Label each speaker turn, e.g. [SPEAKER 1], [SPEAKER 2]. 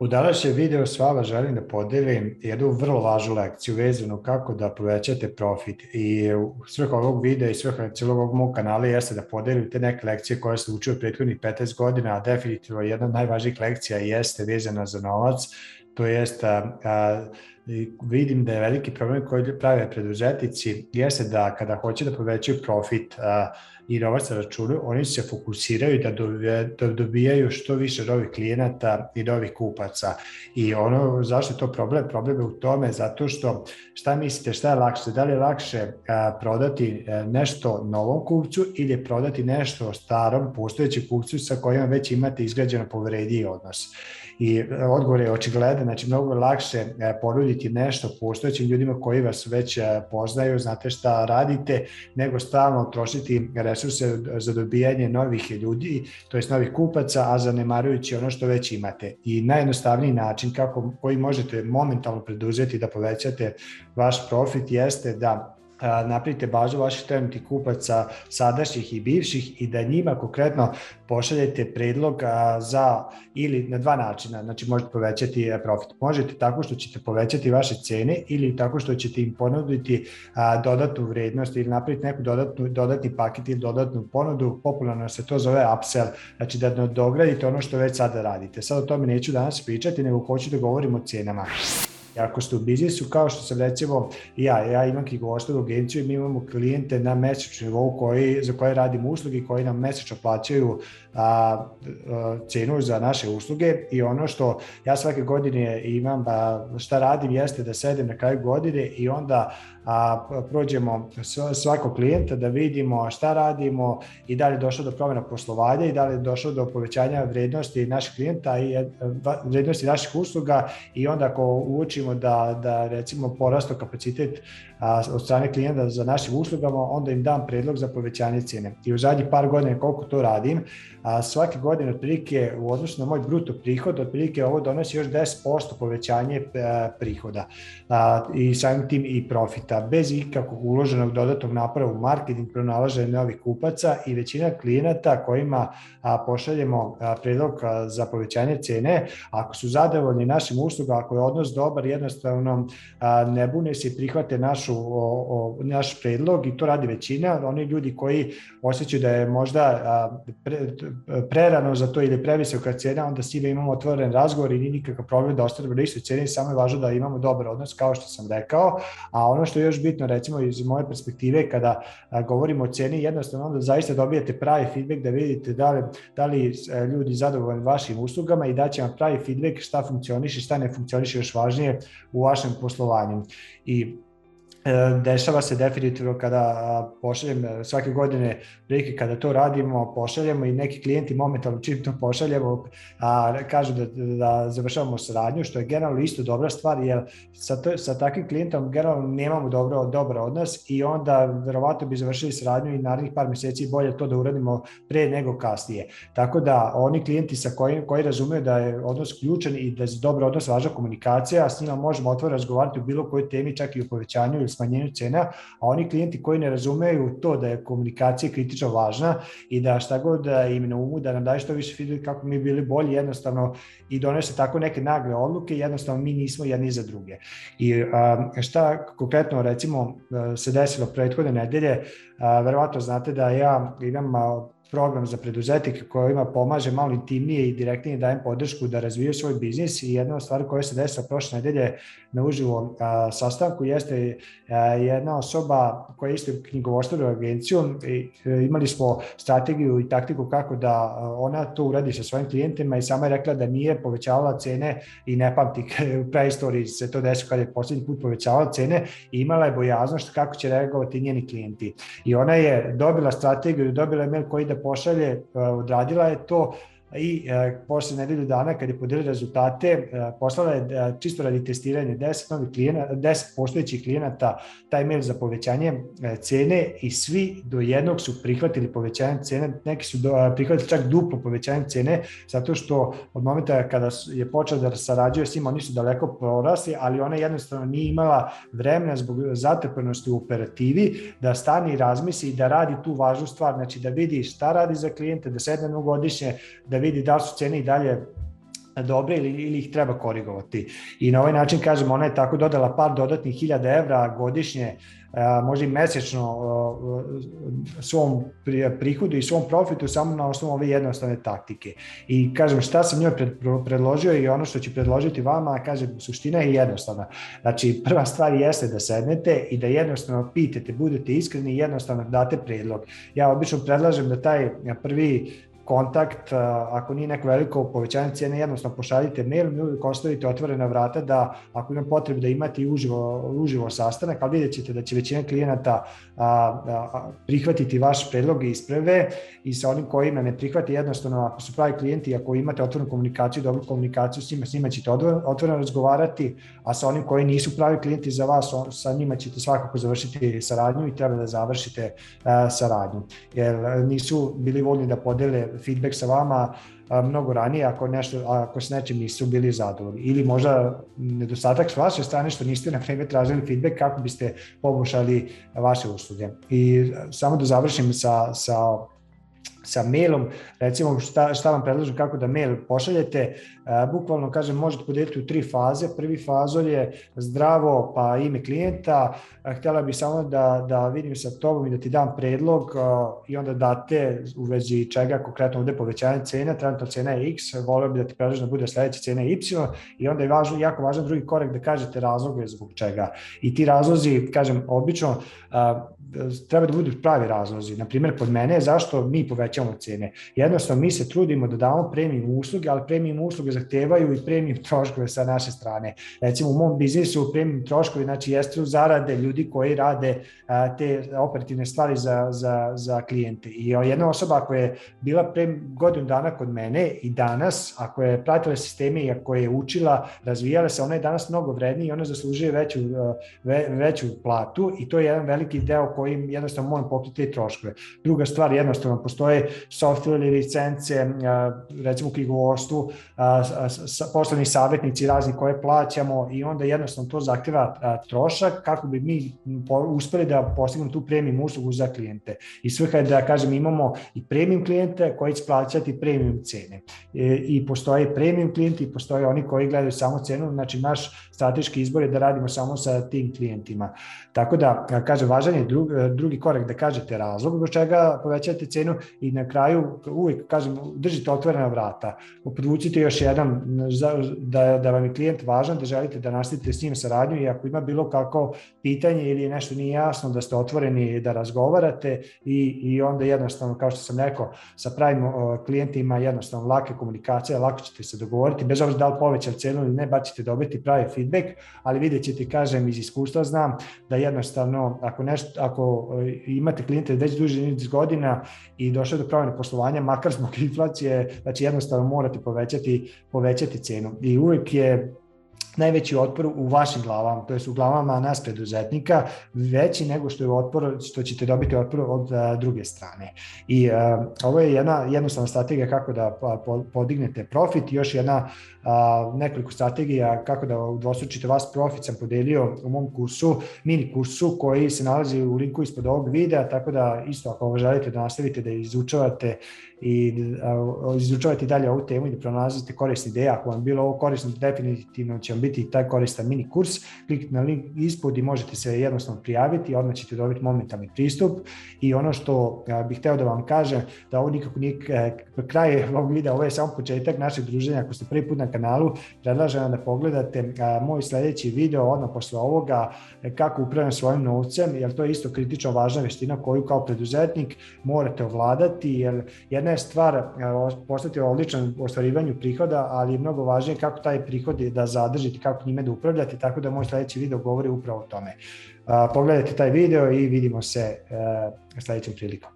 [SPEAKER 1] U današnjem videu s vama želim da podelim jednu vrlo važnu lekciju vezanu kako da povećate profit i svrha ovog videa i svrha celog ovog mog kanala jeste da podelim te neke lekcije koje sam učio prethodnih 15 godina, a definitivno jedna od najvažnijih lekcija jeste vezana za novac, to jeste a, i vidim da je veliki problem koji prave preduzetnici jeste da kada hoće da povećaju profit a, i novac sa računu, oni se fokusiraju da, dobije, da dobijaju što više novih klijenata i novih kupaca. I ono zašto je to problem? Problem je u tome zato što šta mislite šta je lakše? Da li je lakše a, prodati e, nešto novom kupcu ili je prodati nešto starom postojećem kupcu sa kojim već imate izgrađeno povrediji odnos? I odgovor je očigledan, znači mnogo je lakše e, ponuditi ponuditi nešto postojećim ljudima koji vas već e, poznaju, znate šta radite, nego stalno trošiti resurse za dobijanje novih ljudi, to jest novih kupaca, a zanemarujući ono što već imate. I najjednostavniji način kako koji možete momentalno preduzeti da povećate vaš profit jeste da napravite bažu vaših trenutnih kupaca, sadašnjih i bivših i da njima konkretno pošaljete predlog za ili na dva načina, znači možete povećati e, profit. Možete tako što ćete povećati vaše cene ili tako što ćete im ponuditi dodatnu vrednost ili napraviti neku dodatnu, dodatni paket ili dodatnu ponudu, popularno se to zove upsell, znači da dogradite ono što već sada radite. Sad o tome neću danas pričati, nego hoću da govorim o cenama. I ako ste u biznisu, kao što sam recimo ja, ja imam knjigovoštenu agenciju i mi imamo klijente na mesečnom nivou koji, za koje radimo usluge koji nam mesečno plaćaju a, cenu za naše usluge i ono što ja svake godine imam, a, šta radim jeste da sedem na kraju godine i onda a, prođemo svakog klijenta da vidimo šta radimo i da li je došlo do promjena poslovanja i da li je došlo do povećanja vrednosti naših klijenta i e, vrednosti naših usluga i onda ako uočimo da, da recimo porasto kapacitet a, od strane klijenta za našim uslugama, onda im dam predlog za povećanje cene. I u zadnjih par godina koliko to radim, a, svake godine otprilike u odnosu na moj bruto prihod, otprilike ovo donosi još 10% povećanje a, e, prihoda a, i samim tim i profita, bez ikakvog uloženog dodatnog napora u marketing, pronalaženje novih kupaca i većina klijenata kojima a, pošaljemo a, predlog a, za povećanje cene, ako su zadovoljni našim usluga, ako je odnos dobar, jednostavno a, ne bune se prihvate našu, o, o, naš predlog i to radi većina, oni ljudi koji osjećaju da je možda a, pre, E, prerano za to ili previsoka cena, onda sive imamo otvoren razgovor i nije nikakav problem da ostanemo na istoj ceni, samo je važno da imamo dobar odnos, kao što sam rekao. A ono što je još bitno, recimo iz moje perspektive, kada govorimo o ceni, jednostavno onda zaista dobijete pravi feedback da vidite da li, da li e, ljudi zadovoljni vašim uslugama i da će vam pravi feedback šta funkcioniše, šta ne funkcioniše još važnije u vašem poslovanju. I E, dešava se definitivno kada pošaljem e, svake godine prilike kada to radimo, pošaljemo i neki klijenti momentalno čim to pošaljemo a, kažu da, da završavamo saradnju, što je generalno isto dobra stvar jer sa, to, sa takvim klijentom generalno nemamo dobro, dobro odnos i onda verovatno bi završili saradnju i narednih par meseci bolje to da uradimo pre nego kasnije. Tako da oni klijenti sa kojim, koji razumeju da je odnos ključan i da je dobro odnos važna komunikacija, a s njima možemo otvoreno razgovarati o bilo kojoj temi, čak i u povećanju ili smanjenju cena, a oni klijenti koji ne razumeju to da je komunikacija kritično važna i da šta god da im na umu da nam daje što više feedback kako mi bili bolji jednostavno i donese tako neke nagle odluke, jednostavno mi nismo jedni za druge. I šta konkretno recimo se desilo prethodne nedelje, verovatno znate da ja imam a, program za preduzetnike kojima pomaže malo intimnije i direktnije dajem podršku da razvijaju svoj biznis i jedna od stvari koja se desila prošle nedelje na uživom a, sastanku jeste a, jedna osoba koja je isto knjigovostavila agencijom i a, e, imali smo strategiju i taktiku kako da ona to uradi sa svojim klijentima i sama je rekla da nije povećavala cene i ne pamti u preistoriji se to desilo kada je poslednji put povećavala cene i imala je bojaznost kako će reagovati njeni klijenti i ona je dobila strategiju, dobila je mail koji da pošalje, e, odradila je to, i e, posle nedelju dana kad je podelila rezultate, e, poslala je e, čisto radi testiranja 10 novih klijenata, 10 postojećih klijenata taj mail za povećanje e, cene i svi do jednog su prihvatili povećanje cene, neki su do, prihvatili čak duplo povećanje cene zato što od momenta kada je počela da sarađuje s njima, oni su daleko porasli, ali ona jednostavno nije imala vremena zbog zatrpenosti u operativi da stani i razmisli i da radi tu važnu stvar, znači da vidi šta radi za klijente, da sedne godišnje, da da vidi da li su cene i dalje dobre ili, ili ih treba korigovati. I na ovaj način, kažemo, ona je tako dodala par dodatnih hiljada evra godišnje, e, možda i mesečno e, svom prihodu i svom profitu samo na osnovu ove jednostavne taktike. I kažem, šta sam njoj predložio i ono što ću predložiti vama, kažem, suština je jednostavna. Znači, prva stvar jeste da sednete i da jednostavno pitate, budete iskreni i jednostavno date predlog. Ja obično predlažem da taj prvi kontakt, ako nije neko veliko povećanje cijene, jednostavno pošaljite mail, mi uvijek ostavite otvorena vrata da ako imam potrebu da imate uživo, uživo sastanak, ali vidjet ćete da će većina klijenata a, a, prihvatiti vaš predlog i isprave i sa onim kojima ne prihvati, jednostavno ako su pravi klijenti, ako imate otvorenu komunikaciju, dobru komunikaciju s njima, s njima ćete otvoreno razgovarati, a sa onim koji nisu pravi klijenti za vas, on, sa njima ćete svakako završiti saradnju i treba da završite a, saradnju, jer nisu bili voljni da podele feedback sa vama mnogo ranije ako, nešto, ako s nečim nisu bili zadovoljni. Ili možda nedostatak s vaše strane što niste na vreme tražili feedback kako biste poboljšali vaše usluge. I samo da završim sa, sa sa mailom, recimo šta, šta vam predlažem kako da mail pošaljete, e, bukvalno kažem možete podeliti u tri faze. Prvi fazor je zdravo pa ime klijenta, e, htjela bih samo da, da vidim sa tobom i da ti dam predlog e, i onda date u vezi čega konkretno ovde povećanje cena, trenutno cena je x, volio bih da ti predlažem da bude sledeća cena y i onda je važno, jako važan drugi korek da kažete razloge zbog čega. I ti razlozi, kažem, obično treba da budu pravi razlozi. Na primjer, kod mene je zašto mi povećamo cene. Jednostavno, mi se trudimo da damo premium usluge, ali premium usluge zahtevaju i premium troškove sa naše strane. Recimo, u mom biznisu premium troškovi, znači, jeste u zarade ljudi koji rade a, te operativne stvari za, za, za klijente. I jedna osoba koja je bila pre godinu dana kod mene i danas, ako je pratila sisteme i ako je učila, razvijala se, ona je danas mnogo vrednija i ona zaslužuje veću, ve, veću platu i to je jedan veliki deo koji kojim jednostavno moram pokriti te troškove. Druga stvar, jednostavno, postoje software ili licence, recimo u knjigovorstvu, poslovni savjetnici razni koje plaćamo i onda jednostavno to zahteva trošak kako bi mi uspeli da postignemo tu premium uslugu za klijente. I svrha je da, kažem, imamo i premium klijente koji će plaćati premium cene. E, I postoje premium klijenti i postoje oni koji gledaju samo cenu, znači naš strateški izbor je da radimo samo sa tim klijentima. Tako da, kažem, važan je E, drugi korak da kažete razlog zbog čega povećate cenu i na kraju uvek kažem držite otvorena vrata, podvucite još jedan da, da vam je klijent važan, da želite da nastavite s njim saradnju i ako ima bilo kako pitanje ili nešto nije jasno da ste otvoreni da razgovarate i, i onda jednostavno kao što sam rekao sa pravim klijentima jednostavno lake komunikacije, lako ćete se dogovoriti bez obzira da li povećate cenu ili ne, bar dobiti pravi feedback, ali videćete kažem iz iskustva znam da jednostavno ako, nešto, ako ako e, imate klijente već duže niz godina i došle do promjene poslovanja, makar zbog inflacije, znači jednostavno morate povećati, povećati cenu. I uvek je najveći otpor u vašim glavama, to jest u glavama nas preduzetnika, veći nego što je otpor, što ćete dobiti otpor od a, e, druge strane. I a, e, ovo je jedna jednostavna strategija kako da po, podignete profit, još jedna a, nekoliko strategija kako da udvostručite vas profit sam podelio u mom kursu, mini kursu koji se nalazi u linku ispod ovog videa, tako da isto ako ovo želite da nastavite da izučavate i a, e, izučavate dalje ovu temu i da pronalazite korisne ideje, ako vam bilo ovo korisno, definitivno će vam biti taj koristan mini kurs, kliknite na link ispod i možete se jednostavno prijaviti, odmah ćete dobiti momentalni pristup i ono što bih hteo da vam kažem, da ovo nikako nije e, kraj ovog videa, ovo je samo početak našeg druženja, ako ste prvi put na kanalu, predlažem vam da pogledate moj sledeći video odmah posle ovoga, e, kako upravljam svojim novcem, jer to je isto kritično važna veština koju kao preduzetnik morate ovladati, jer jedna je stvar postati odličan u ostvarivanju prihoda, ali je mnogo važnije kako taj prihod je da zadržite zadržite, kako njime da upravljate, tako da moj sledeći video govori upravo o tome. Pogledajte taj video i vidimo se e, sledećim prilikom.